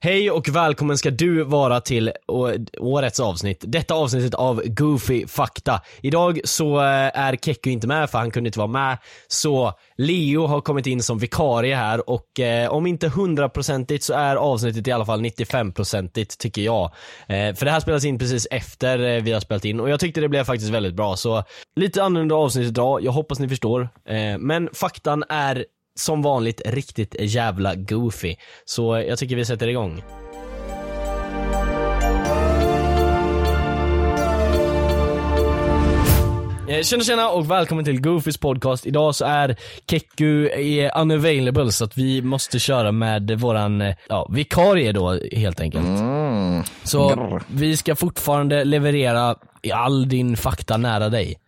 Hej och välkommen ska du vara till årets avsnitt. Detta avsnittet av Goofy Fakta. Idag så eh, är Kekko inte med för han kunde inte vara med. Så Leo har kommit in som vikarie här och eh, om inte hundraprocentigt så är avsnittet i alla fall 95-procentigt tycker jag. Eh, för det här spelas in precis efter eh, vi har spelat in och jag tyckte det blev faktiskt väldigt bra. Så lite annorlunda avsnitt idag, jag hoppas ni förstår. Eh, men faktan är som vanligt riktigt jävla goofy. Så jag tycker vi sätter igång. Eh, Tjena tjena och välkommen till Goofys podcast. Idag så är Kekku eh, unavailable så att vi måste köra med våran eh, ja, vikarie då helt enkelt. Så vi ska fortfarande leverera all din fakta nära dig.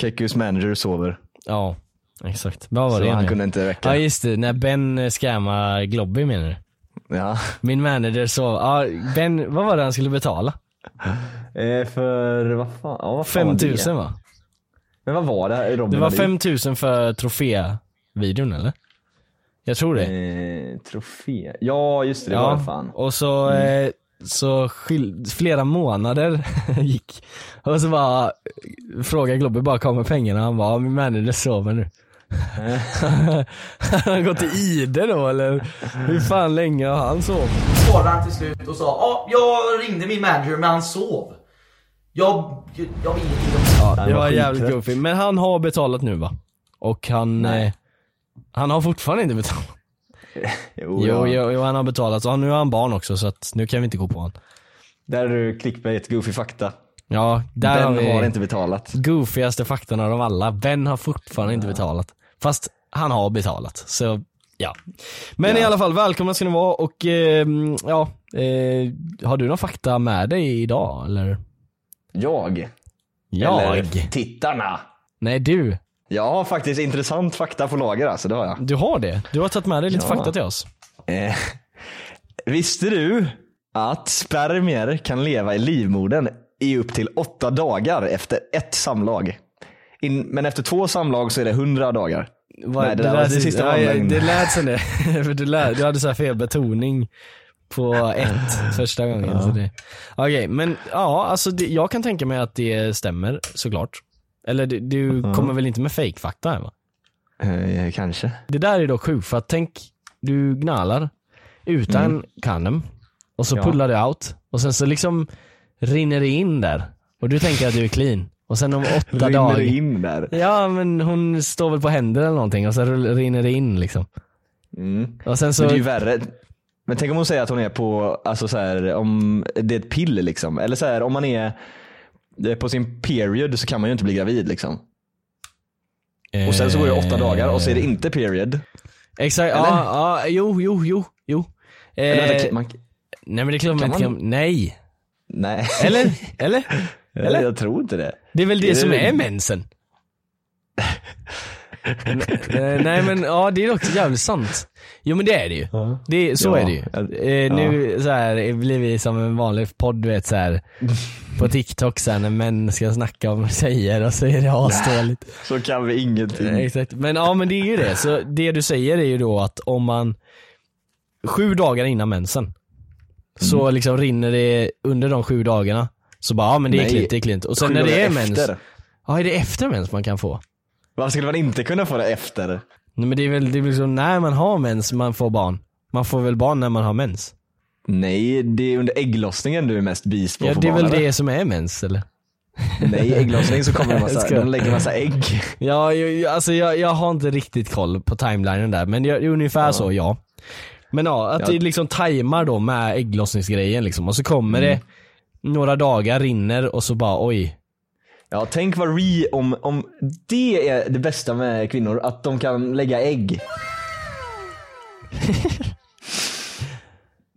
Kekus manager sover. Ja, exakt. Vad var Så det han nu? kunde inte Ja räcka. just det, när Ben eh, scammade Globby menar du? Ja. Min manager så, ja Ben, vad var det han skulle betala? Eh, för vad fan, ja, vad fan var 5000 det? va? Men vad var det Robin Det var hade 5000 för trofévideon eller? Jag tror det. Eh, trofé. Ja just det, det var det fan. och så, eh, så flera månader gick. Och så bara frågade Globby bara kommer pengarna? Han bara, "Ja, min manager sover nu. Han har gått i ide då eller? Hur fan länge har han sovit? svarade han till slut och sa ja, jag ringde min manager men han sov. Jag, jag vet inte. Ja, det var var jävligt goofy. Men han har betalat nu va? Och han, eh, han har fortfarande inte betalat. Jo, Jo, ja. jo, jo, han har betalat. Och nu har han barn också så att nu kan vi inte gå på honom. Där är du clickbait, goofy fakta. Ja, där Den har vi har inte betalat. goofigaste faktan av dem alla. Ben har fortfarande inte betalat. Fast han har betalat. Så ja. Men i alla fall, välkomna ska ni vara och eh, ja, eh, har du någon fakta med dig idag eller? Jag? Jag? Eller tittarna? Nej du. Jag har faktiskt intressant fakta på lager alltså, det har jag. Du har det? Du har tagit med dig lite Ja. fakta till oss. Eh, visste du att spermier kan leva i livmodern i upp till åtta dagar efter ett samlag? In, men efter två samlag så är det hundra dagar. Vad- Nej, det, där var, det sista var ja, ja. Det lät som det. Du, lät, du hade så här fel betoning på ett första gången. det- Okej, men ja, alltså det, jag kan tänka mig att det stämmer såklart. Eller du, du kommer väl inte med fake-fakta här va? Eh, kanske. Det där är dock sjukt för att tänk, du gnallar utan kondom och så Mm. Ja. pullar du out och sen så liksom rinner det in där och du tänker att du är clean och sen om åtta Rinner dagar det in där. Ja men hon står väl på händer eller någonting och så rinner det in liksom. Mm. Och sen så, Men det är ju värre. Men tänk om hon säger att hon är på, alltså så här, om det är ett pill liksom. Eller så här, om man är på sin period så kan man ju inte bli gravid liksom. Och sen så går det åtta dagar och så är det inte period. Exakt, Eller? ja, ja, jo, jo, jo, jo. Eh, Eller vänta, man, nej men det är klart man inte kan, nej. nej. Eller? Eller? Eller? Jag tror inte det. Det är väl det som är mensen? Eh, Nej men ja det är också jävligt sant. Jo men det är det ju. Det, så Ja. är det ju. Eh, nu så här, blir vi som en vanlig podd du vet så här på TikTok sen när män ska snacka om tjejer och så är det asdåligt. Så kan vi ingenting. Eh, Exakt. Men ja men det är ju det. Så det du säger är ju då att om man sju dagar innan mensen så liksom rinner det under de sju dagarna så bara ja men det är Nej, klint, det är klint. Och sen när det är mens, efter. ja är det efter mens man kan få? Varför skulle man inte kunna få det efter? Nej men det är väl det är liksom när man har mens man får barn. Man får väl barn när man har mens? Nej, det är under ägglossningen du är mest beast på Ja det är väl eller? det som är mens eller? Nej, ägglossning så kommer det massa, de lägger massa ägg. Ja, jag, alltså jag, jag har inte riktigt koll på timelinen där men jag, ungefär så ja. Men ja, att Ja. det liksom tajmar då med ägglossningsgrejen liksom och så kommer det några dagar, rinner och så bara oj. Ja, tänk vad re, om, om det är det bästa med kvinnor, att de kan lägga ägg.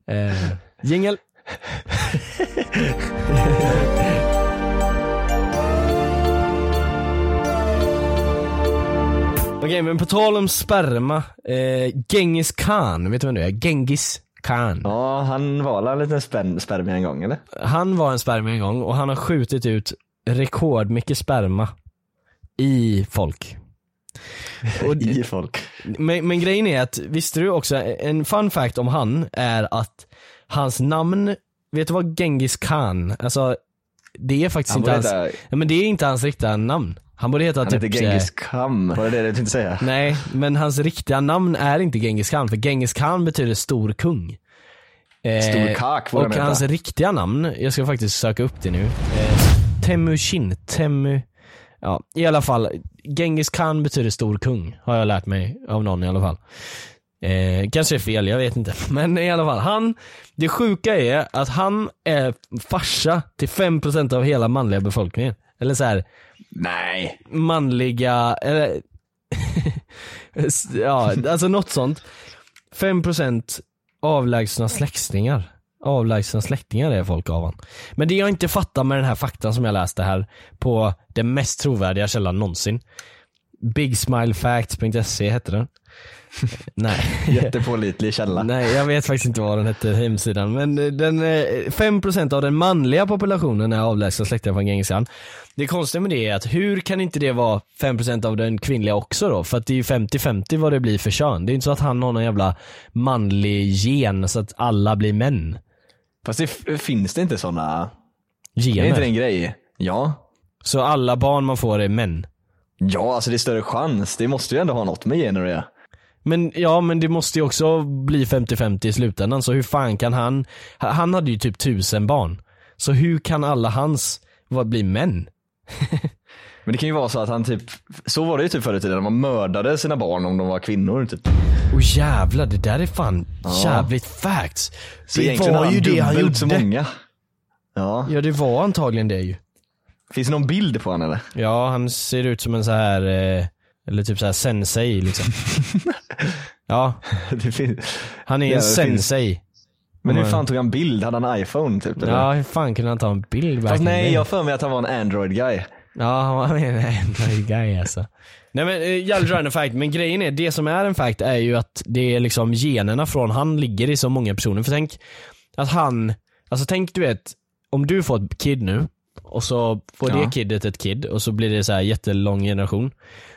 Eh, jingel. Okej men på tal om sperma, eh, Genghis Khan, vet du vem det är? Genghis Khan. Ja, han var en liten spermie en gång eller? Han var en spermie en gång och han har skjutit ut rekordmycket sperma i folk. Och, I folk. men, men grejen är att, visste du också, en fun fact om han är att hans namn, vet du vad Genghis Khan, alltså det är faktiskt Han inte hans, men det är inte hans riktiga namn. Han borde heta han typ heter Genghis Khan, var det det du tänkte säga? Nej, men hans riktiga namn är inte Genghis Khan, för Genghis Khan betyder stor kung. Eh, Stor kak Och han hans riktiga namn, jag ska faktiskt söka upp det nu. Eh, Temu, ja i alla fall, Genghis Khan betyder stor kung, har jag lärt mig av någon i alla fall. Eh, kanske är fel, jag vet inte. Men i alla fall, han, det sjuka är att han är farsa till 5% av hela manliga befolkningen. Eller så här, Nej. manliga, eller ja, alltså något sånt. 5% avlägsna släktingar. Avlägsna släktingar är folk av han. Men det jag inte fattar med den här faktan som jag läste här på den mest trovärdiga källan någonsin. Bigsmilefacts.se hette den. Nej. Jättepålitlig källa. Nej, jag vet faktiskt inte vad den hette, hemsidan. Men eh, den, eh, 5% av den manliga populationen är avlägsna släktingar från Genghis Khan. Det konstiga med det är att hur kan inte det vara 5% av den kvinnliga också då? För att det är ju 50-50 vad det blir för kön. Det är inte så att han har någon jävla manlig gen så att alla blir män. Fast det finns det inte sådana, Gener. är inte det en grej? Ja. Så alla barn man får är män. Ja, alltså det är större chans. Det måste ju ändå ha något med gener att göra. Men ja, men det måste ju också bli 50-50 i slutändan, så hur fan kan han, han hade ju typ tusen barn. Så hur kan alla hans vad, bli män? Men det kan ju vara så att han typ, så var det ju typ förr i tiden, man mördade sina barn om de var kvinnor typ. Och jävlar, det där är fan Ja. jävligt facts. Så det var ju det han gjorde. så många. Ja. Ja det var antagligen det ju. Finns det någon bild på honom eller? Ja han ser ut som en så här eh, eller typ så här sensei liksom. ja, finns... han är Ja, en finns- sensei. Men hur fan tog han bild? Hade han iPhone typ? Eller? Ja, hur fan kunde han ta en bild Fast nej, day? jag för mig att han var en Android guy. Ja, han var en Android guy alltså. Nej men eh, jävligt random fact, men grejen är, det som är en fact är ju att det är liksom generna från han ligger i så många personer. För tänk att han, alltså tänk du vet, om du får ett kid nu och så får Ja. det kidet ett kid och så blir det så här jättelång generation.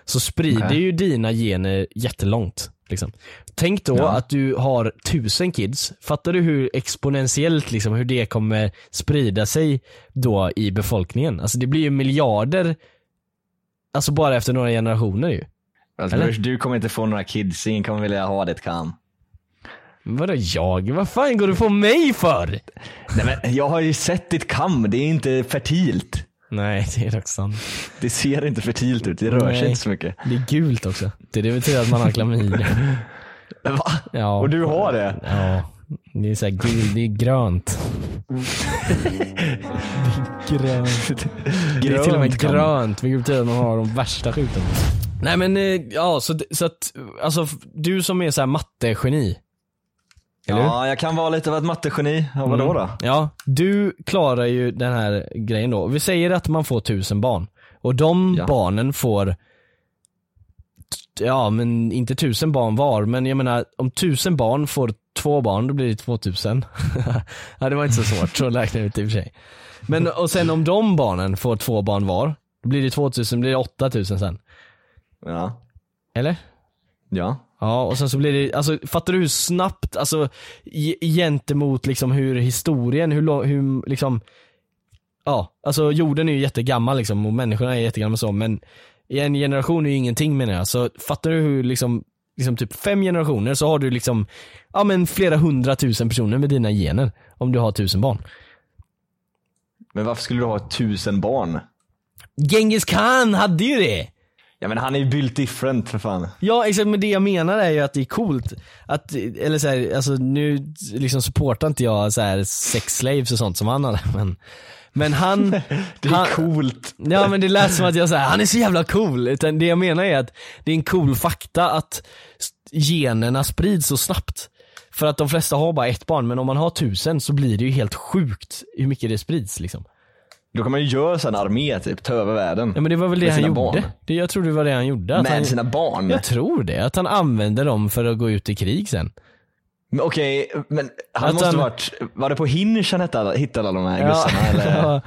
Så sprider Okej. ju dina gener jättelångt. Liksom. Tänk då Ja. att du har tusen kids, fattar du hur exponentiellt liksom, hur det kommer sprida sig då i befolkningen? Alltså det blir ju miljarder Alltså bara efter några generationer ju. Alltså, du kommer inte få några kids, ingen kommer vilja ha ditt kam. Vadå jag? Vad fan går du på mig för? Nej men jag har ju sett ditt kam, det är inte fertilt. Nej, det är dock sant. Det ser inte fertilt ut, det rör Nej. sig inte så mycket. Det är gult också. Det, det betyder att man har klamydia. Va? Ja. Och du har det? Ja. Det är såhär gult, det är grönt. det är grönt. Det är till och med grönt, vilket betyder att man har de värsta sjukdomarna. Nej men eh, ja, så, så att, alltså du som är såhär mattegeni. Eller? Ja, jag kan vara lite av ett mattegeni. Ja, vadå Mm. då? Ja, du klarar ju den här grejen då. Vi säger att man får tusen barn. Och de Ja. barnen får ja men inte tusen barn var, men jag menar om tusen barn får två barn då blir det 2000. ja det var inte så svårt att räkna ut i och för sig. Men och sen om de barnen får två barn var, då blir det 2000, blir det 8000 sen. Ja. Eller? Ja. Ja och sen så blir det, alltså fattar du hur snabbt, alltså ge- gentemot liksom hur historien, hur, lång- hur liksom Ja, alltså jorden är ju jättegammal liksom och människorna är jättegamla så men i en generation är ju ingenting menar jag. Så fattar du hur liksom, liksom typ fem generationer så har du liksom, ja men flera hundratusen personer med dina gener. Om du har tusen barn. Men varför skulle du ha tusen barn? Genghis khan hade ju det! Ja men han är ju built different för fan. Ja exakt, men det jag menar är ju att det är coolt att, eller så här, alltså nu liksom supportar inte jag så här sex slaves och sånt som han hade men men han, Det är han, coolt. Ja men det lät som att jag säger han är så jävla cool. Utan det jag menar är att det är en cool fakta att generna sprids så snabbt. För att de flesta har bara ett barn, men om man har tusen så blir det ju helt sjukt hur mycket det sprids liksom. Då kan man ju göra så en armé typ, ta över världen. Ja men det var väl det han gjorde. barn. Det, jag tror det var det han gjorde. Med han, sina barn. Jag tror det, att han använde dem för att gå ut i krig sen. Okej, men han Att måste han- varit, var det på Hinge han hittade alla, hittade alla de här gussarna eller? Ja,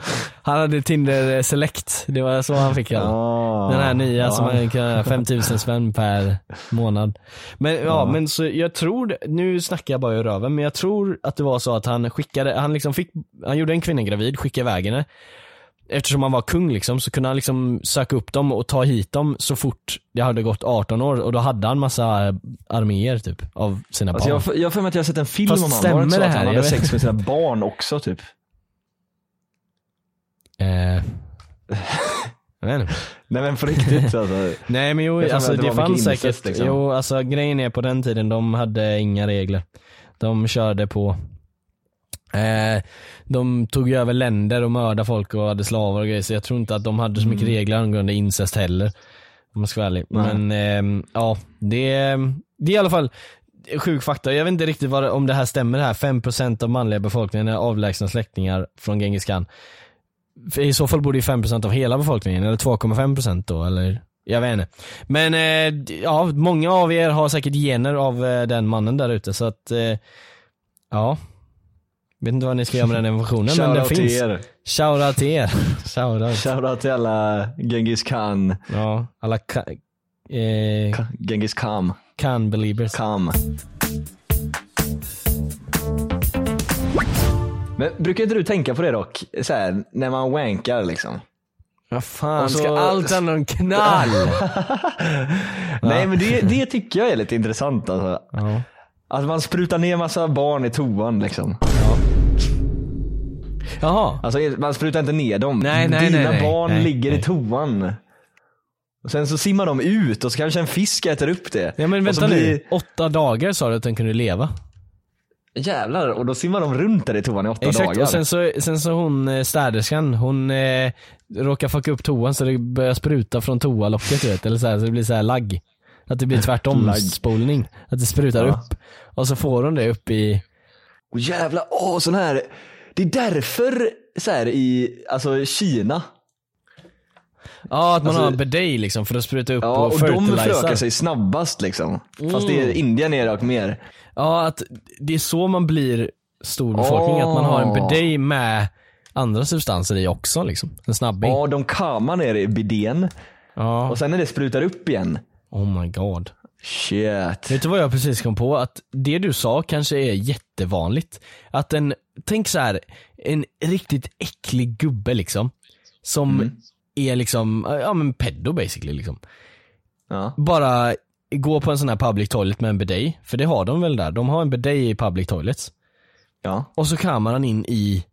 han hade Tinder Select, det var så han fick den. Ah, Den här nya ja. som man kan 5000 spänn per månad. Men ja, men så jag tror, nu snackar jag bara i röven, men jag tror att det var så att han skickade, han liksom fick, han gjorde en kvinna gravid, skickade iväg henne. Eftersom han var kung liksom, så kunde han liksom söka upp dem och ta hit dem så fort det hade gått 18 år och då hade han massa arméer typ av sina Alltså barn. jag, har för mig att jag har sett en film Fast om honom. Var det inte stämmer så det att han här? hade Jag vet sex med sina barn också typ? Eh, jag vet inte. Nej men på riktigt alltså. Nej men jo, alltså det det, fanns incest, säkert, liksom. jo alltså grejen är på den tiden, de hade inga regler. De körde på eh, de tog ju över länder och mördade folk och hade slavar och grejer så jag tror inte att de hade så mycket regler angående incest heller. Om jag ska vara ärlig. Nej. Men eh, ja, det, det är i alla fall sjuk fakta. Jag vet inte riktigt vad, om det här stämmer det här. 5% av manliga befolkningen är avlägsna släktingar från Genghis khan. För I så fall borde ju 5% av hela befolkningen, eller 2,5% då, eller jag vet inte. Men eh, ja, många av er har säkert gener av eh, den mannen där ute så att, eh, ja. Vet inte vad ni ska göra med den informationen men den till finns. er. Shoutout till er. Shoutout. Shoutout till alla Genghis Khan, Ja, alla ka- eh, Ka- Genghis Khan, Khan believers. Khan. Men brukar inte du tänka på det dock? Så här, när man wankar liksom? Vad fan, Och så- ska allt handla om knall? Nej men det, det tycker jag är lite intressant alltså. ja. Att man sprutar ner massa barn i toan liksom. Jaha. Alltså man sprutar inte ner dem. Nej, nej, Dina nej, nej. barn Nej, ligger i toan. Och sen så simmar de ut och så kanske en fisk äter upp det. Ja men vänta blir- nu, åtta dagar sa du att den kunde leva. Jävlar, och då simmar de runt där i toan i åtta Exakt, dagar. och sen så, sen så hon eh, städerskan, hon eh, råkar fucka upp toan så det börjar spruta från toalocket du vet, eller så, här, så det blir så här lagg. Att det blir tvärtom spolning. Att det sprutar Ja. upp. Och så får hon det upp i, Och jävlar, åh sån här. Det är därför så här i, alltså Kina. ja att man Alltså- har en bidet liksom för att spruta upp Ja, och och de fertiliza. förökar sig snabbast liksom. Fast det Mm. är Indien är dock mer. Ja att det är så man blir stor befolkning, att man har en Åh. bidet med andra substanser i också liksom. En snabbing. Ja, de kammar ner i bidén Ja. och sen när det sprutar upp igen. Oh my god. Shit. Vet du vad jag precis kom på? Att det du sa kanske är jättevanligt. Att en, tänk så här, en riktigt äcklig gubbe liksom. Som Mm. är liksom, ja men pedo basically liksom. Ja. Bara gå på en sån här public toilet med en bidet, för det har de väl där. De har en bidet i public toilets. Ja. Och så kammar han in i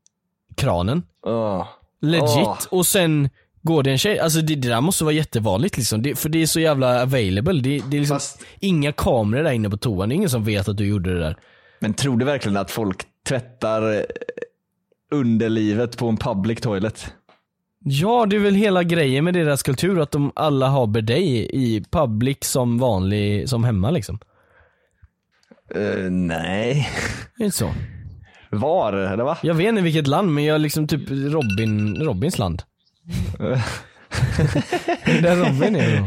kranen, Åh. legit, Åh. och sen går det en tjej, alltså det, det där måste vara jättevanligt liksom. Det, för det är så jävla available. Det, det är liksom Fast- inga kameror där inne på toan, det är ingen som vet att du gjorde det där. Men tror du verkligen att folk tvättar eh, underlivet på en public toilet? Ja, det är väl hela grejen med deras kultur, att de alla har bidet i public som vanlig, som hemma liksom. Eh, nej. Det är inte så. Var? Eller va? Jag vet inte vilket land, men jag liksom typ Robin, Robins land. Där Robin är då.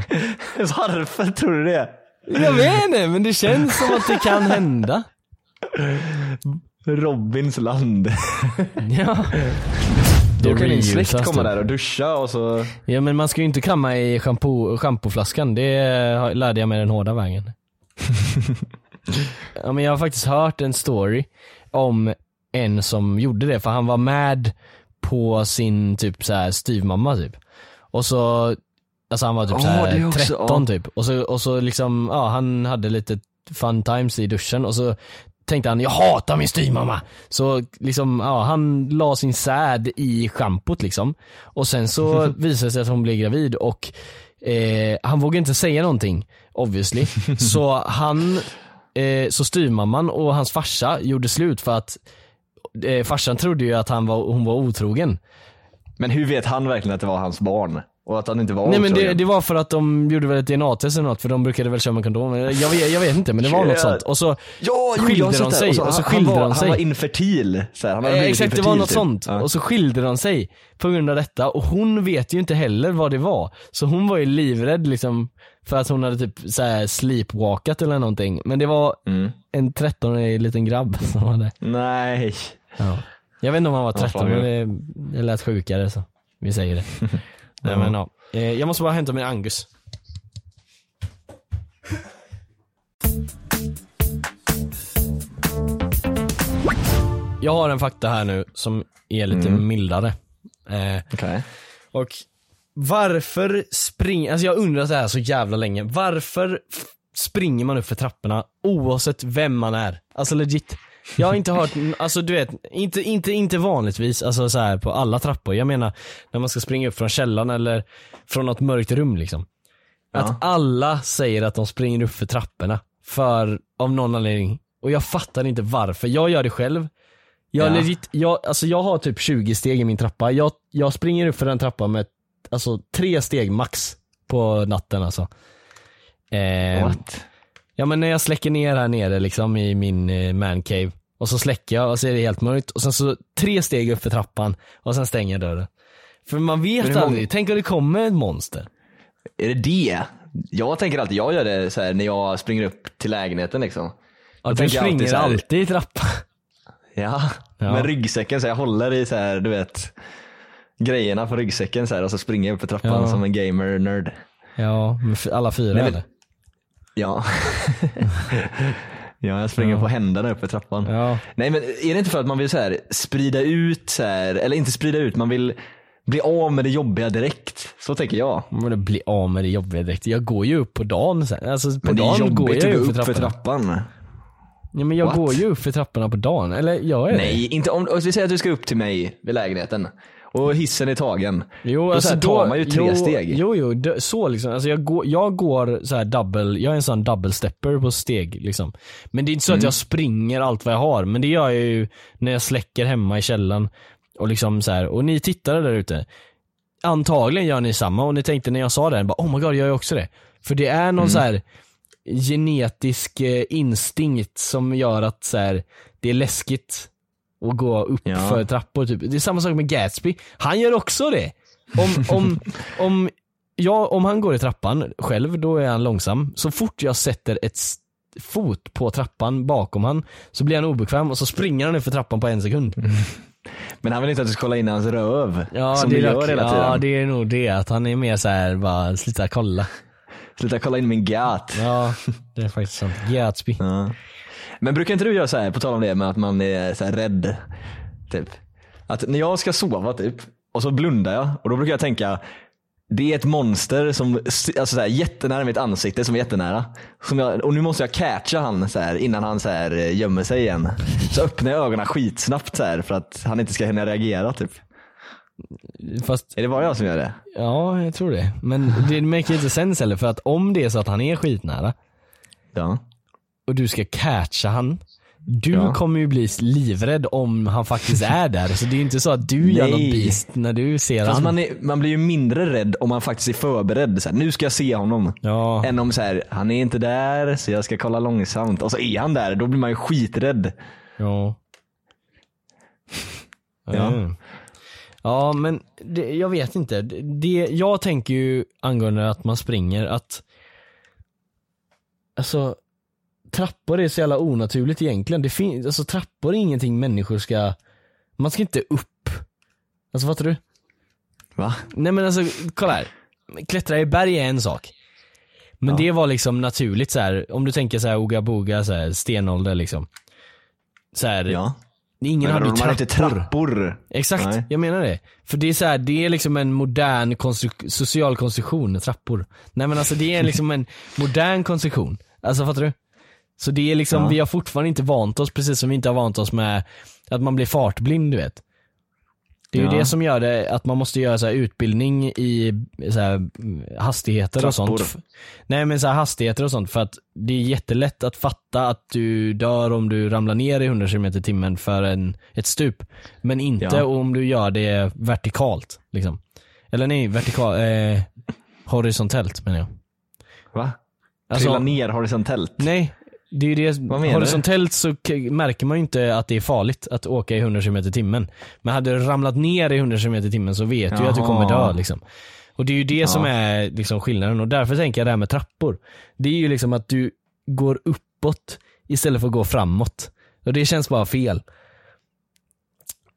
Varför tror du det? Jag vet inte, men det känns som att det kan hända. Robins land. Ja. Då kan din släkt komma där och duscha och så... Ja men man ska ju inte kamma i shampoo, schampoflaskan, det lärde jag mig den hårda vägen. ja men jag har faktiskt hört en story om en som gjorde det, för han var med på sin typ så här styvmamma typ. Och så, alltså han var typ Ja, så här är också- 13 ja. typ. Och så, och så liksom, ja han hade lite fun times i duschen och så tänkte han, jag hatar min styvmamma. Så liksom, ja han la sin säd i schampot liksom. Och sen så visade det sig att hon blev gravid och eh, han vågade inte säga någonting obviously. Så han, eh, så styvmamman och hans farsa gjorde slut för att eh, farsan trodde ju att han var, hon var otrogen. Men hur vet han verkligen att det var hans barn? Och att han inte var Nej men det, det var för att de gjorde väl ett DNA-test eller något för de brukade väl köra med kondom. Jag vet, jag vet inte men det var något sånt. Och så Ja, skilde de sig. Och så Och så han- han var, de sig. Han var infertil. Så här, han hade Eh, Exakt, det var något typ. sånt. Ja. Och så skilde de sig på grund av detta och hon vet ju inte heller vad det var. Så hon var ju livrädd liksom för att hon hade typ så här sleepwalkat eller någonting. Men det var Mm. en 13-årig liten grabb som där. Nej. Ja. Jag vet inte om han var 13 fan, men det, det lät sjukare så vi säger det. Nej, men, ja. Eh, Jag måste bara hämta min Angus. Jag har en fakta här nu som är lite mildare. Eh, Okej. och varför springer, alltså jag undrar så här så jävla länge. Varför springer man upp för trapporna oavsett vem man är? Alltså legit. Jag har inte hört, alltså du vet, inte, inte, inte vanligtvis, alltså så här på alla trappor. Jag menar när man ska springa upp från källaren eller från något mörkt rum liksom. Att alla säger att de springer upp för trapporna. För, av någon anledning. Och jag fattar inte varför. Jag gör det själv. Jag, Ja. legit, jag, alltså jag har typ 20 steg i min trappa. Jag, jag springer upp för den trappan med alltså, tre steg max på natten alltså. Eh, What? Ja men när jag släcker ner här nere liksom i min eh, mancave och så släcker jag och så är det helt mörkt och sen så tre steg upp för trappan och sen stänger jag dörren. För man vet aldrig, tänk om det kommer ett monster. Är det det? Jag tänker alltid, jag gör det så här när jag springer upp till lägenheten liksom. Ja, Då du alltid springer så här- alltid i trappan. Ja, Ja. med ryggsäcken så jag håller i så här, du vet grejerna på ryggsäcken så här, och så springer jag upp för trappan Ja. som en gamer-nörd. Ja, alla fyra Nej, eller? Ja. ja, jag springer på händerna upp för trappan. Ja. Nej men är det inte för att man vill så här, sprida ut, så här, eller inte sprida ut, man vill bli av med det jobbiga direkt. Så tänker jag. Men det blir av med det jobbiga direkt. Jag går ju upp på dagen sen. Alltså på Men det är dagen går jobbigt jag att gå upp för upp för trappan. Ja men jag What? går ju upp för trapporna på dagen. Eller gör jag det? Nej, inte om, om vi säger att du ska upp till mig vid lägenheten och hissen är tagen. Jo, Då alltså tar man ju tre jo, steg. Jo, jo, det- så liksom. Alltså jag går, jag går så här double, jag är en sån double stepper på steg liksom. Men det är inte så Mm. att jag springer allt vad jag har, men det gör jag ju när jag släcker hemma i källaren. Och liksom så här, och ni tittare där ute. Antagligen gör ni samma och ni tänkte när jag sa det, bara, oh my god, jag gör också det. För det är Mm. någon så här genetisk eh, instinkt som gör att så här, det är läskigt att gå upp Ja. för trappor. Typ. Det är samma sak med Gatsby. Han gör också det. Om, om, om, ja, om han går i trappan själv, då är han långsam. Så fort jag sätter ett fot på trappan bakom han så blir han obekväm och så springer han för trappan på en sekund. Men han vill inte att du ska kolla in hans röv. Ja, som det du gör hela tiden. Ja, det är nog det. Att han är mer så här bara sluta kolla. Sluta kolla in min gat. Ja, det är faktiskt sant. Gatsby. Ja. Men brukar inte du göra så här, på tal om det med att man är så rädd? Typ. Att när jag ska sova typ, och så blundar jag och då brukar jag tänka det är ett monster som alltså så här, jättenära mitt ansikte som är jättenära. Som jag, och nu måste jag catcha han så här, innan han så här, eh, gömmer sig igen. Så öppnar jag ögonen skitsnabbt så här, för att han inte ska hinna reagera. Typ. Fast Är det bara jag som gör det? Ja, jag tror det. Men det make inte sense heller för att om det är så att han är skitnära Ja. Och du ska catcha han, du Ja. kommer ju bli livrädd om han faktiskt är där. Så det är ju inte så att du gör något beast när du ser Fast han. man, är, man blir ju mindre rädd om man faktiskt är förberedd. Så här, nu ska jag se honom. Ja, Än om så här, han är inte där så jag ska kolla långsamt. Och så är han där, då blir man ju skiträdd. ja. Ja. Mm. Ja men det, jag vet inte, det, jag tänker ju angående att man springer att Alltså Trappor är så jävla onaturligt egentligen, det finns, alltså trappor är ingenting människor ska Man ska inte upp Alltså fattar du? Va? Nej men alltså, kolla här. Klättra i berg är en sak. Men Ja. det var liksom naturligt så här. om du tänker så här Oga Boga, så här, stenålder liksom. Så här, Ja. ingen hade ju trappor. inte trappor. Exakt, Nej. jag menar det. För det är så här, det är liksom en modern konstru- social konstruktion, trappor. Nej men alltså det är liksom en modern konstruktion. Alltså fattar du? Så det är liksom, Ja. vi har fortfarande inte vant oss, precis som vi inte har vant oss med att man blir fartblind du vet. Det är ju Ja. det som gör det, att man måste göra så här utbildning i så här, mm, hastigheter och Trappor. sånt. Nej men så här hastigheter och sånt för att det är jättelätt att fatta att du dör om du ramlar ner i 100 km i timmen för en, ett stup. Men inte Ja. om du gör det vertikalt liksom. Eller nej, vertikalt, eh, horisontellt menar jag. Va? Alltså- Trilla ner horisontellt? Nej, det är ju det. Vad menar Horisontellt så märker man ju inte att det är farligt att åka i 100 km i timmen. Men hade du ramlat ner i 100 km i timmen så vet du ju att du kommer dö liksom. Och det är ju det som är liksom skillnaden och därför tänker jag det här med trappor. Det är ju liksom att du går uppåt istället för att gå framåt. Och det känns bara fel.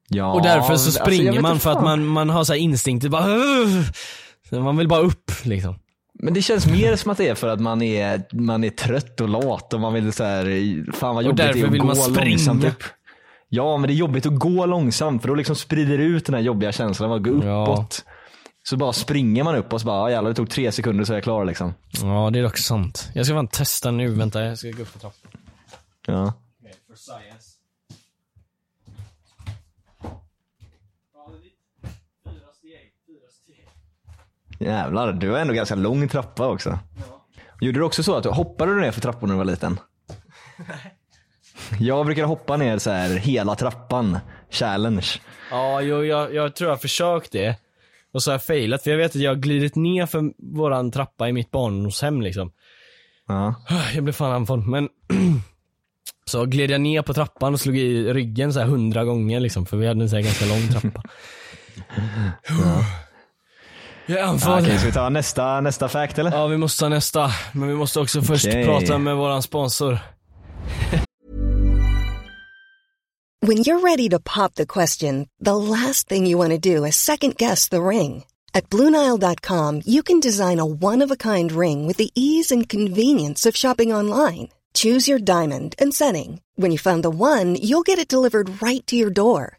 Ja, och därför så alltså, springer vet man för att man, man har så här instinkter bara Man vill bara upp liksom. Men det känns mer som att det är för att man är, man är trött och lat och man vill så här, fan vad jobbigt det är att vill gå man springa. långsamt upp. Ja men det är jobbigt att gå långsamt för då liksom sprider det ut den här jobbiga känslan av att gå Ja. uppåt. Så bara springer man upp och så bara, "Ah, jävlar det tog tre sekunder så är jag klar liksom. Ja det är dock sant. Jag ska fan testa nu, vänta jag ska gå upp för trappan. Ja. For science. Jävlar, du har ändå ganska lång trappa också. Gjorde du också så att du hoppade du ner för trappor när du var liten? Jag brukar hoppa ner så här hela trappan. Challenge. Ja, jo, jag, jag tror jag har försökt det. Och så har jag failat, för jag vet att jag har glidit ner för våran trappa i mitt barndomshem liksom. Ja. Jag blev fan andfådd, men Så gled jag ner på trappan och slog i ryggen så här hundra gånger liksom, för vi hade en så här ganska lång trappa. Jag är Ja, andfådd. Okej, ska vi ta nästa, nästa fact eller? Ja, vi måste ta nästa. Men vi måste också först Okej. prata med våran sponsor. When you're ready to pop the question, the last thing you want to do is second guess the ring. At Bluenile.com, you can design a one of a kind ring with the ease and convenience of shopping online. Choose your diamond and setting. When you find the one, you'll get it delivered right to your door.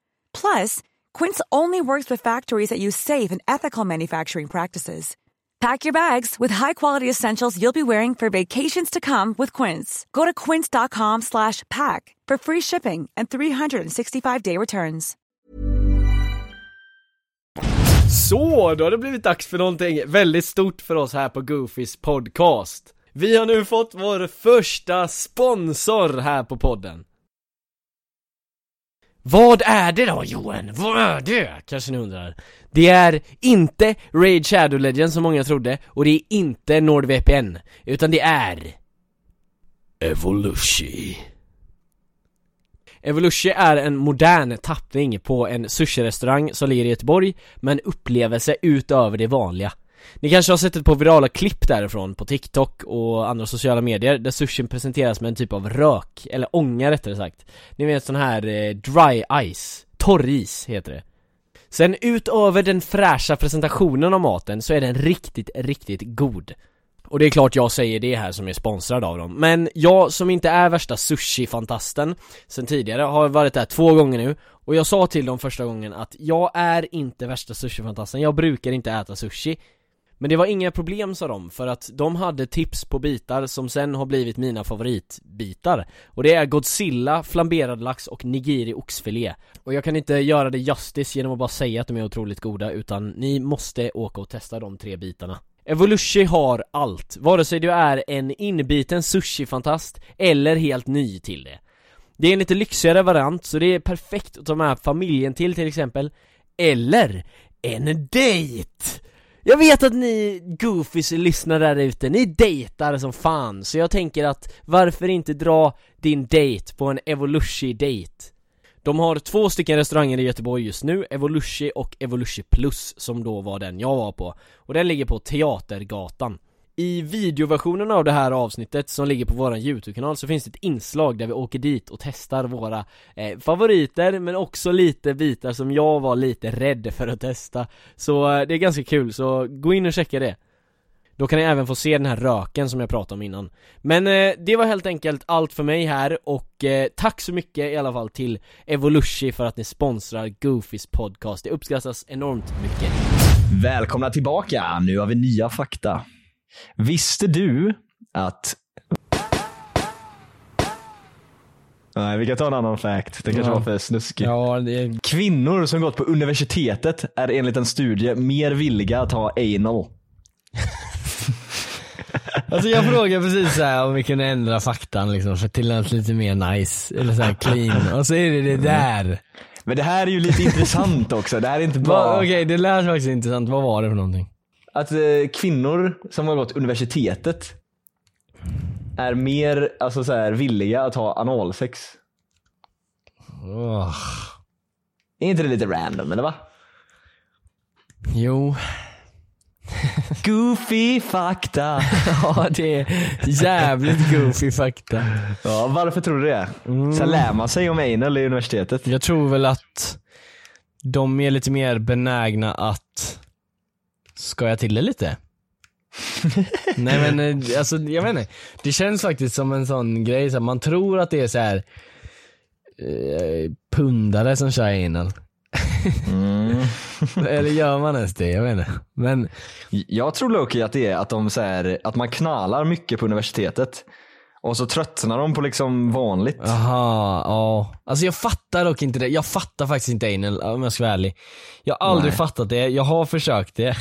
Plus, Quince only works with factories that use safe and ethical manufacturing practices. Pack your bags with high-quality essentials you'll be wearing for vacations to come with Quince. Go to quince.com slash pack for free shipping and 365-day returns. Så, då har det blivit dags för någonting väldigt stort för oss här på Goofys podcast. Vi har nu fått vår första sponsor här på podden. Vad är det då Johan? Vad är det? Kanske ni undrar. Det är inte Raid Shadow Legends som många trodde och det är inte NordVPN, utan det är Evolution. Evolution är en modern tappning på en sushi-restaurang som ligger i Göteborg med en upplevelse utöver det vanliga. Ni kanske har sett ett par virala klipp därifrån på TikTok och andra sociala medier där sushin presenteras med en typ av rök, eller ånga rättare sagt. Ni vet sån här eh, dry ice, torris heter det. Sen utöver den fräscha presentationen av maten så är den riktigt, riktigt god. Och det är klart jag säger det här som är sponsrad av dem Men jag som inte är värsta sushi-fantasten Sen tidigare har varit där två gånger nu Och jag sa till dem första gången att jag är inte värsta sushi-fantasten Jag brukar inte äta sushi men det var inga problem sa de, för att de hade tips på bitar som sen har blivit mina favoritbitar. Och det är Godzilla, flamberad lax och nigiri oxfilé. Och jag kan inte göra det justice genom att bara säga att de är otroligt goda utan ni måste åka och testa de tre bitarna. Evolution har allt, vare sig du är en inbiten sushi-fantast eller helt ny till det. Det är en lite lyxigare variant, så det är perfekt att ta med familjen till till exempel. Eller en dejt! Jag vet att ni goofies lyssnar där ute, ni dejtar som fan Så jag tänker att varför inte dra din dejt på en Evolushi-dejt? De har två stycken restauranger i Göteborg just nu, Evolushi och Evolushi Plus som då var den jag var på Och den ligger på Teatergatan i videoversionen av det här avsnittet som ligger på våran YouTube-kanal så finns det ett inslag där vi åker dit och testar våra eh, favoriter men också lite bitar som jag var lite rädd för att testa. Så eh, det är ganska kul, så gå in och checka det. Då kan ni även få se den här röken som jag pratade om innan. Men eh, det var helt enkelt allt för mig här och eh, tack så mycket i alla fall till Evolushi för att ni sponsrar Goofys podcast. Det uppskattas enormt mycket. Välkomna tillbaka, nu har vi nya fakta. Visste du att... Nej, vi kan ta en annan fact. Det kanske Ja. var för snuskig. Ja, det Kvinnor som gått på universitetet är enligt en studie mer villiga att ha anal. Alltså jag frågade precis så här om vi kunde ändra faktan liksom för till något lite mer nice, eller så här clean, och så är det det där Men det här är ju lite intressant också. Det här är inte bara Okej, det lät faktiskt intressant, vad var det för någonting? Att eh, kvinnor som har gått universitetet är mer alltså, så här, villiga att ha analsex. Åh, Är inte det lite random eller va? Jo, Goofy fakta. ja det är jävligt goofy fakta Ja, varför tror du det? Sen lär man sig om anal i universitetet. Jag tror väl att de är lite mer benägna att skoja till det lite Nej men eh, alltså jag vet inte, det känns faktiskt som en sån grej, så här, man tror att det är så här eh, pundare som kör anal Eller gör man ens det? Jag vet inte. Men Jag tror Loki att det är att, de, så här, att man knallar mycket på universitetet. Och så tröttnar de på liksom vanligt. Aha, ja. Alltså jag fattar dock inte det. Jag fattar faktiskt inte anal om jag ska vara ärlig. Jag har aldrig Nej. fattat det, jag har försökt det.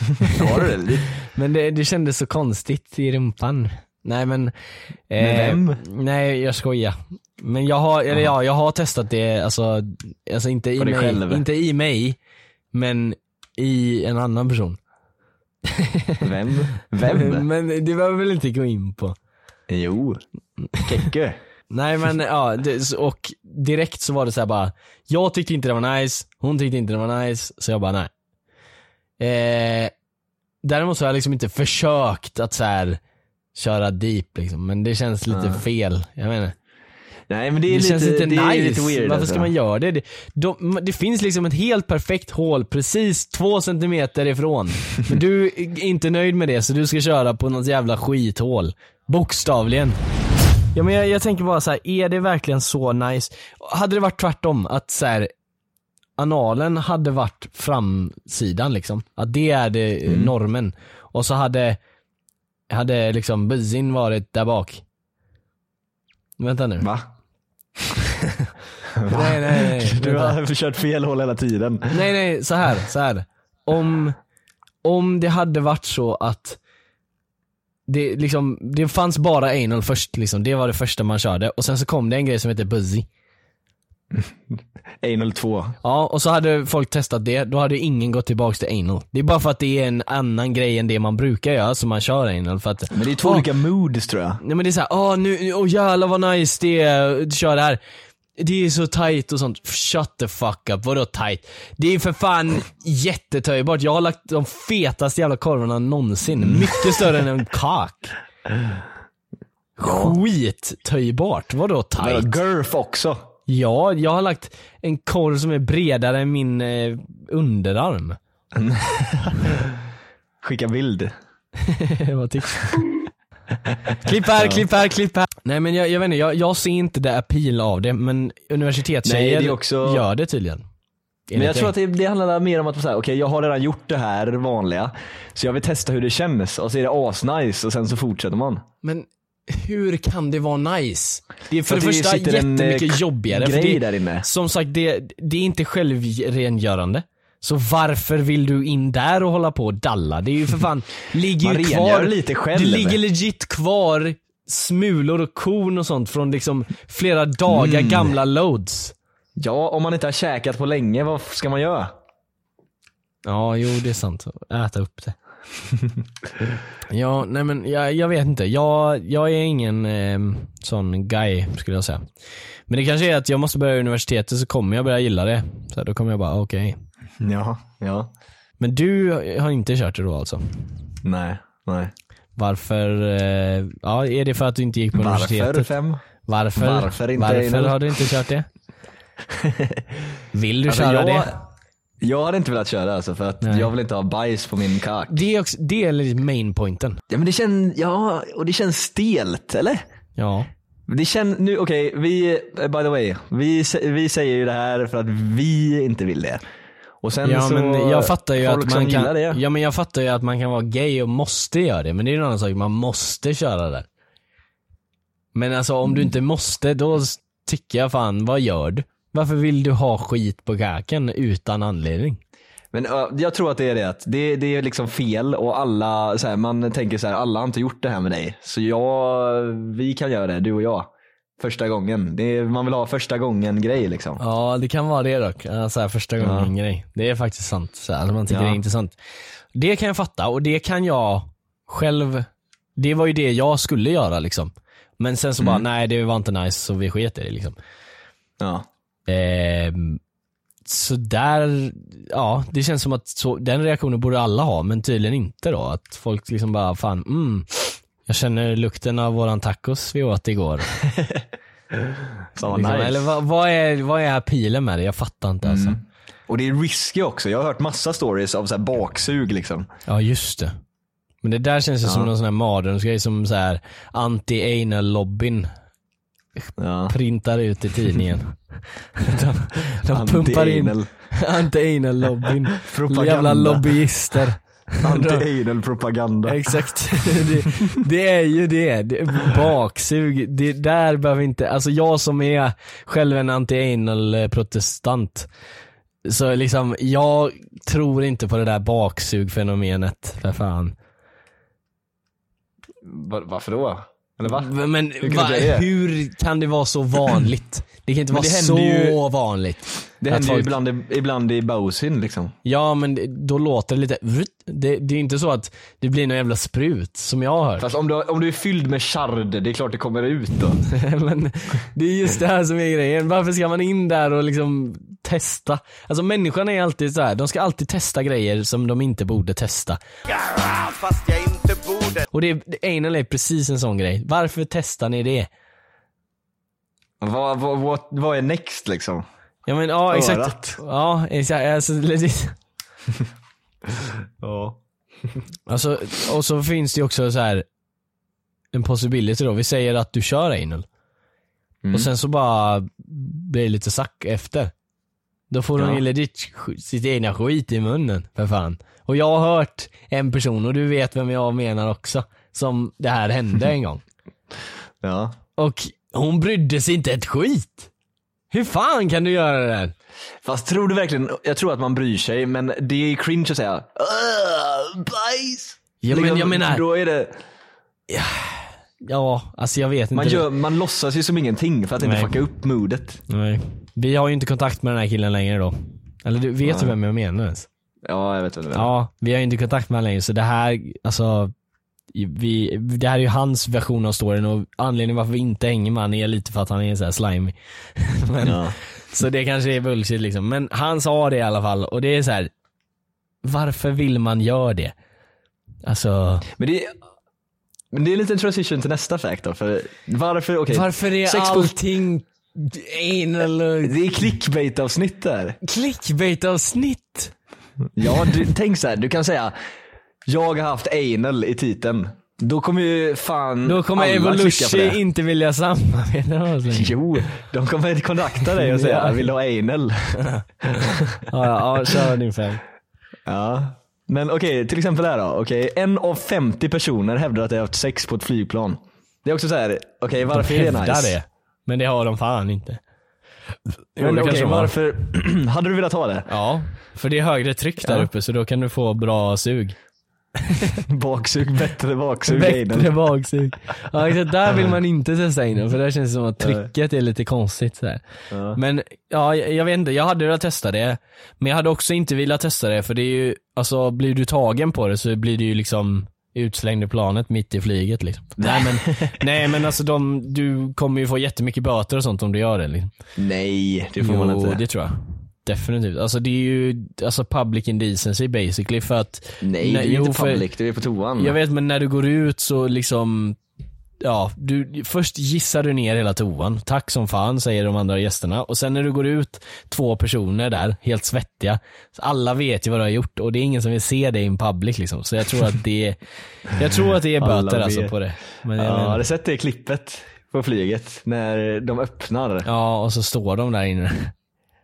Har du det? Men det, det kändes så konstigt i rumpan. Nej men... eh, Med vem? Nej jag skojar. Men jag har, eller ja, jag har testat det, alltså, alltså inte, i På dig mig, själv? inte i mig, men i en annan person. Vem? Vem? men det behöver vi väl inte gå in på. Jo. Kekke. Nej men ja, det, och direkt så var det så här bara, jag tyckte inte det var nice, hon tyckte inte det var nice, så jag bara nej. Eh, däremot så har jag liksom inte försökt att så här köra deep liksom, men det känns lite Ja. fel, jag menar. Nej men det Det, är lite, känns inte det nice, lite weird varför alltså. ska man göra det? Det, de, det finns liksom ett helt perfekt hål precis två centimeter ifrån. Men du är inte nöjd med det så du ska köra på något jävla skithål. Bokstavligen. Ja men jag, jag tänker bara så här, är det verkligen så nice? Hade det varit tvärtom, att så här, analen hade varit framsidan liksom, att det är det eh, normen. Och så hade, hade liksom buzzin varit där bak. Vänta nu. Va? Nej nej nej. Du vänta. har kört fel håll hela tiden. Nej nej, så här, så här. Om, om det hade varit så att det, liksom, det fanns bara anal först liksom, det var det första man körde och sen så kom det en grej som heter Buzzy. Anal 2. Ja, och så hade folk testat det, då hade ingen gått tillbaks till anal. Det är bara för att det är en annan grej än det man brukar göra som man kör anal för att Men det är två Åh, olika moods tror jag. Nej men det är såhär, åh nu, åh jävlar vad nice det är, kör det här. Det är så tight och sånt. Shut the fuck up, vadå tight? Det är för fan jättetöjbart. Jag har lagt de fetaste jävla korvarna någonsin. Mycket större än en kak. Skittöjbart, vadå tight? Girth också. Ja, jag har lagt en korv som är bredare än min eh, underarm. Skicka bild. Vad tycker du? Klipp här, klipp här, klipp här. Nej men jag, jag vet inte, jag, jag ser inte det appeal av det men Nej, universitetstjejer det också- gör det tydligen. Men jag tror att det, det handlar mer om att säga, okej jag har redan gjort det här vanliga, så jag vill testa hur det känns och så är det asnice och sen så fortsätter man. Men hur kan det vara nice? Det är för, För det första en, jättemycket eh, jobbigare. Grej det, där inne. Som sagt, det, det är inte självrengörande. Så varför vill du in där och hålla på och dalla? Det är ju för fan, ligger ju kvar. lite själv. Det ligger legit kvar smulor och korn och sånt från liksom flera dagar Mm. gamla loads. Ja, om man inte har käkat på länge, vad ska man göra? Ja, jo det är sant. Äta upp det. ja, nej men jag, jag vet inte. Jag, jag är ingen eh, sån guy skulle jag säga. Men det kanske är att jag måste börja universitetet så kommer jag börja gilla det. Så här, då kommer jag bara, okej. Ja, ja. Men du har inte kört det då alltså? Nej, nej. Varför? Eh, ja, är det för att du inte gick på Varför universitetet? fem? Varför? Varför inte Varför har du inte kört det? Vill du Alltså, köra jag, det? Jag hade inte velat köra alltså för att Nej. jag vill inte ha bajs på min kak. Det är, också, det är main pointen. Ja men det känns, ja och det känns stelt eller? Ja. Det känns, nu okej, vi, eh, by the way, vi, vi säger ju det här för att vi inte vill det. Och sen Ja så, men jag fattar ju att man kan, det. ja men jag fattar ju att man kan vara gay och måste göra det, men det är ju en annan sak, man måste köra det. Men alltså om du inte måste, då tycker jag fan, vad gör du? Varför vill du ha skit på kaken utan anledning? Men ö, jag tror att det är det att det, det är liksom fel och alla, så här, man tänker så här, alla har inte gjort det här med dig. Så jag, vi kan göra det, du och jag. Första gången. Är, man vill ha första gången grej liksom. Ja det kan vara det dock, här, första gången grej. Det är faktiskt sant, så här, man tycker Ja. det är intressant. Det kan jag fatta och det kan jag själv, det var ju det jag skulle göra liksom. Men sen så bara, nej det var inte nice så vi sket i det liksom. Ja. Ehm, så där, ja det känns som att så, den reaktionen borde alla ha men tydligen inte då. Att folk liksom bara, fan mm, jag känner lukten av våran tacos vi åt igår. Så liksom, nice. Eller vad, vad, är, vad är pilen med det? Jag fattar inte alltså. Och det är risky också. Jag har hört massa stories av så baksug liksom. Ja just det. Men det där känns ju som någon sån här mardrömsgrej som så här anti-anal-lobbyn Ja. printar ut i tidningen. de, de pumpar in Anti-anal. Propaganda. Jävla lobbyister. Anti-anal propaganda. Exakt, det, det är ju det. det baksug, det där behöver inte, alltså jag som är själv en anti-anal protestant. Så liksom, jag tror inte på det där baksugfenomenet, för fan. Va- Varför då? Eller va? Men kan va, hur kan det vara så vanligt? Det kan inte vara så händer ju- vanligt. Det händer ju folk- ibland, i- ibland i Bausin liksom. Ja men det- då låter det lite, det, det är inte så att det blir någon jävla sprut som jag har hört. Fast om du, om du är fylld med chard, det är klart det kommer ut då. Men det är just det här som är grejen. Varför ska man in där och liksom testa? Alltså människan är alltid så här. de ska alltid testa grejer som de inte borde testa. Fast jag inte Och det, det anal är precis en sån grej. Varför testar ni det? vad, vad, vad, vad är next liksom? Ja men ja exakt. Örat. Ja exakt, alltså. Ja. Alltså, och så finns det ju också så här en possibility då. Vi säger att du kör anal. Mm. Och sen så bara blir det lite sack efter. Då får Ja. de ju legit sitt egna skit i munnen, för fan. Och jag har hört en person, och du vet vem jag menar också, som det här hände en gång. Ja. Och hon brydde sig inte ett skit. Hur fan kan du göra det där? Fast tror du verkligen, jag tror att man bryr sig men det är cringe att säga "Åh, bajs. Ja, men Liksom, jag menar- Då är det, Ja, alltså jag vet inte. man, gör, man låtsas ju som ingenting för att inte Nej. fucka upp modet. Nej. Vi har ju inte kontakt med den här killen längre då. Eller du, vet du Nej. vem jag menar ens? Ja, jag vet vad du menar. Ja, vi har ju inte kontakt med honom längre så det här, alltså vi, det här är ju hans version av storyn och anledningen varför vi inte hänger med honom är lite för att han är så här slimy. Men, Ja. Så det kanske är bullshit liksom. Men han sa det i alla fall och det är så här. varför vill man göra det? Alltså, Men det är, men det är en liten transition till nästa fact då. För varför, okej. varför är Sex allting anal Det är clickbait avsnitt där. clickbait avsnitt? Ja, du, tänk så här, du kan säga jag har haft anal i titeln. Då kommer ju fan Då kommer alla klicka på Evolution det. inte vilja samarbeta med oss längre. Jo, de kommer kontakta dig och säga Ja. vill du ha anal? Ja, ja, ja, kör din fem. Ja. Men okej, till exempel här då. Okej, en av 50 personer hävdar att de har haft sex på ett flygplan. Det är också så här. okej varför är det hävdar nice? det. Men det har de fan inte. Jo, Men det kanske har. varför, hade du velat ha det? Ja, för det är högre tryck där Ja. uppe så då kan du få bra sug. Baksug, bättre baksug. Bättre baksug. Ja, exakt, där vill man inte testa in för där känns det som att trycket är lite konstigt så här. Ja. Men ja, jag jag vet inte, jag hade velat testa det. Men jag hade också inte velat testa det för det är ju, alltså blir du tagen på det så blir du ju liksom utslängd i planet mitt i flyget liksom. Nej men, nej men alltså de, du kommer ju få jättemycket böter och sånt om du gör det liksom. Nej, det får jo, man inte. det tror jag. Definitivt. Alltså det är ju, alltså public indecency basically för att Nej, det är ju jo, inte för- public, det är på toan. Jag vet men när du går ut så liksom Ja, du, först gissar du ner hela toan. Tack som fan säger de andra gästerna. Och sen när du går ut, två personer där, helt svettiga. Så alla vet ju vad du har gjort och det är ingen som vill se dig in public liksom. Så jag tror att det är, jag tror att det är böter alltså på det. Men Ja, menar- har du sett det klippet på flyget? När de öppnar? ja, och så står de där inne.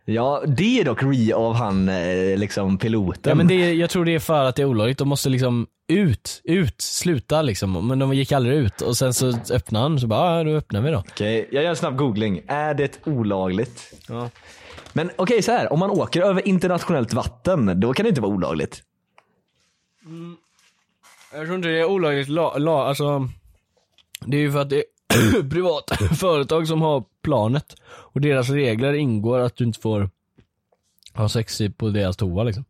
Ja, det är dock re av han eh, liksom piloten. Ja men det är, jag tror det är för att det är olagligt. De måste liksom ut, ut, sluta liksom. Men de gick aldrig ut och sen så öppnade han så bara, ja då öppnar vi då. Okej, jag gör en snabb googling. Är det olagligt? Ja. Men okej så här, om man åker över internationellt vatten, då kan det inte vara olagligt. Jag tror inte det är olagligt la, la, alltså Det är ju för att det privat företag som har planet och deras regler ingår att du inte får ha sex på deras toa liksom.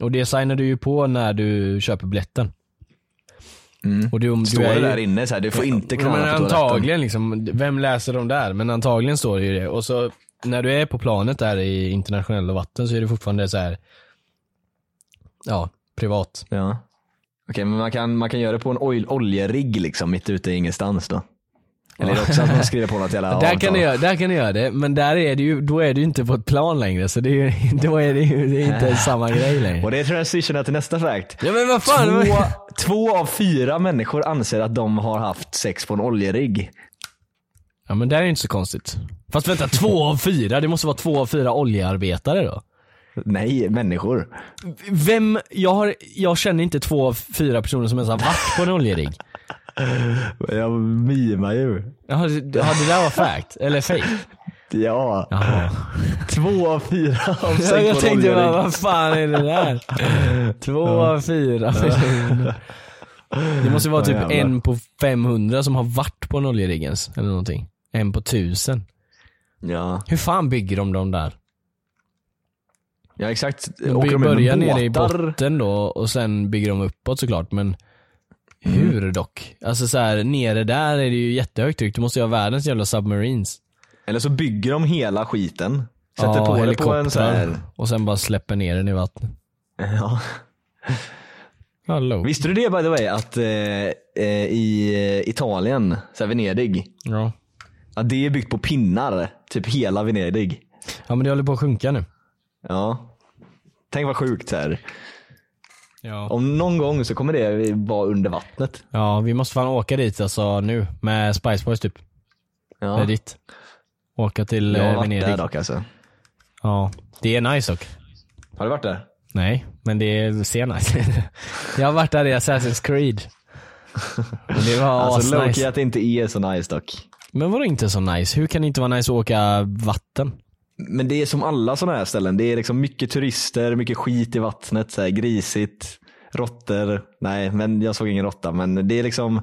Och det signar du ju på när du köper biljetten. Och du, Står du är det ju- där inne så här, du får inte knalla men på toaletten. antagligen liksom, vem läser de där? Men antagligen står det ju det. Och så när du är på planet där i internationella vatten så är det fortfarande så här. ja, privat. Ja. Okej, men man kan, man kan göra det på en ol- oljerigg liksom, mitt ute i ingenstans då? Eller är det också att man skriver på något jävla Där kan, du göra, där kan du göra det, men där är det ju, då är du inte på ett plan längre så det är ju, då är det ju det är inte samma grej längre. Och det transitionar till nästa fact. Ja men vad fan, Två, två av fyra människor anser att de har haft sex på en oljerigg. Ja men det är ju inte så konstigt. Fast vänta, två av fyra, det måste vara två av fyra oljearbetare då? Nej, människor. Vem, jag, har, jag känner inte två av fyra personer som ens har varit på en oljerigg. Jag mimar ju. Jaha, det, ja, det där var fact, eller fake? Ja. Jaha. Två av fyra har sex Ja, jag tänkte bara, oljerigg. vad fan är det där? Två av fyra. Det måste vara Ja, typ jävlar. en på 500 som har varit på en oljeriggens eller någonting. En på tusen. Ja. Hur fan bygger de dem där? Ja, exakt. De Åker de börjar nere i botten då och sen bygger de uppåt såklart men hur dock? Alltså så här, nere där är det ju jättehögt tryck. Du måste ju ha världens jävla submarines. Eller så bygger de hela skiten. Sätter Ja, på det på en helikoptrar. så här... Och sen bara släpper ner den i vattnet. Ja. Hallå. Visste du det by the way att eh, eh, i eh, Italien, så här Venedig, Ja. att det är byggt på pinnar. Typ hela Venedig. ja men det håller på att sjunka nu. Ja. Tänk vad sjukt så här. Ja. Om någon gång så kommer det vara under vattnet. Ja, vi måste fan åka dit alltså nu med Spice Boys typ. Det Ja. är dit. Åka till Jag har eh, varit Venedig. där dock alltså. Ja, det är nice dock. Har du varit där? Nej, men det ser nice Jag har varit där i Assassin's Creed. Och det var Alltså. Loki att det inte är så nice dock. Men vadå inte så nice? Hur kan det inte vara nice att åka vatten? Men det är som alla sådana här ställen. Det är liksom mycket turister, mycket skit i vattnet, så här grisigt, råttor. Nej, men jag såg ingen råtta. Men det är liksom,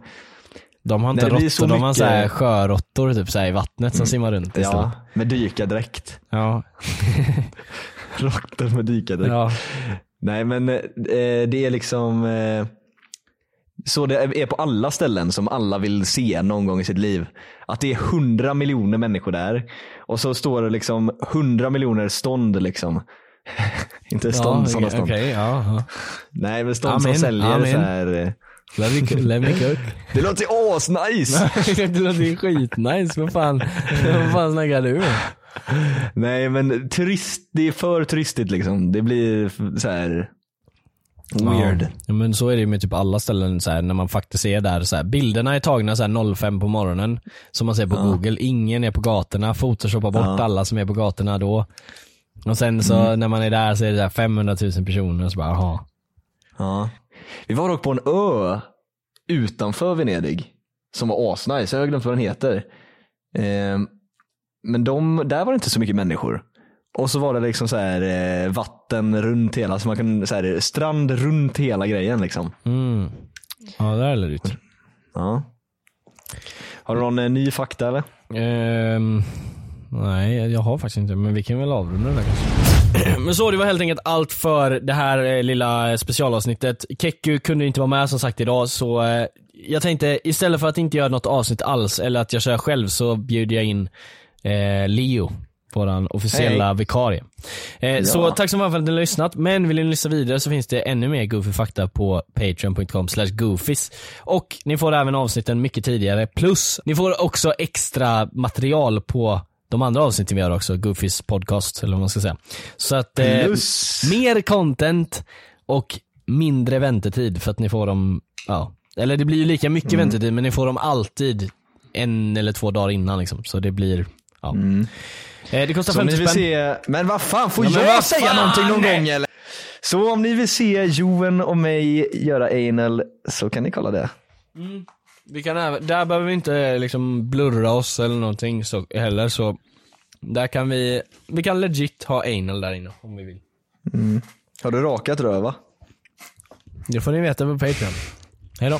De har inte Nej, råttor, de har mycket- så här sjöråttor typ så i vattnet som simmar runt istället. ja, med dykardräkt. Ja. Råttor med dykardräkt. ja. Nej men eh, det är liksom eh, så det är på alla ställen som alla vill se någon gång i sitt liv. Att det är hundra miljoner människor där och så står det liksom hundra miljoner stånd liksom. Inte stånd, ja, sådana stånd. okej, ja, ja. Nej men stånd Amen, som säljer amen. så här. eh, Let me, cook. Det låter ju asnice! det låter skitnice, vad fan, vad fan snackar du om? Nej men turist, det är för turistigt liksom. Det blir så här. Weird. Ja, men så är det ju med typ alla ställen så här, när man faktiskt är där. Så här, bilderna är tagna så här 05 på morgonen som man ser på google. Ingen är på gatorna, photoshoppar bort Ja. alla som är på gatorna då. Och sen så Mm. när man är där så är det så här 500 000 personer så bara jaha. Ja. Vi var dock på en ö utanför Venedig som var asnice. Jag har glömt vad den heter. Ehm, men de, där var det inte så mycket människor. Och så var det liksom så här eh, vatten runt hela, så man kan, så här, strand runt hela grejen liksom. Mm. Ja det är ut. Ja. Har du någon eh, ny fakta eller? Ehm, nej, jag har faktiskt inte, men vi kan väl avrunda det där kanske. Men så, det var helt enkelt allt för det här eh, lilla specialavsnittet. Keku kunde inte vara med som sagt idag, så eh, jag tänkte istället för att inte göra något avsnitt alls, eller att jag kör själv, så bjuder jag in eh, Leo, våran officiella Hej. vikarie. Eh, Så Ja. tack så mycket för att ni har lyssnat, men vill ni lyssna vidare så finns det ännu mer goofy fakta på patreon.com slash goofies. Och ni får även avsnitten mycket tidigare, plus ni får också extra material på de andra avsnitten vi gör också, Goofys podcast eller vad man ska säga. Så att eh, mer content och mindre väntetid för att ni får dem, ja, eller det blir ju lika mycket Mm. väntetid men ni får dem alltid en eller två dagar innan liksom. Så det blir, ja. Eh, det kostar Så om 50 ni vill spänn. se, men vad fan, får Ja, jag vad säga fan! någonting någon gång eller? Så om ni vill se Joen och mig göra anal så kan ni kolla det. Vi kan även, där behöver vi inte liksom blurra oss eller någonting så, heller så där kan vi, vi kan legit ha anal där inne om vi vill. Har du rakat röv va? Det får ni veta på Patreon. Hejdå.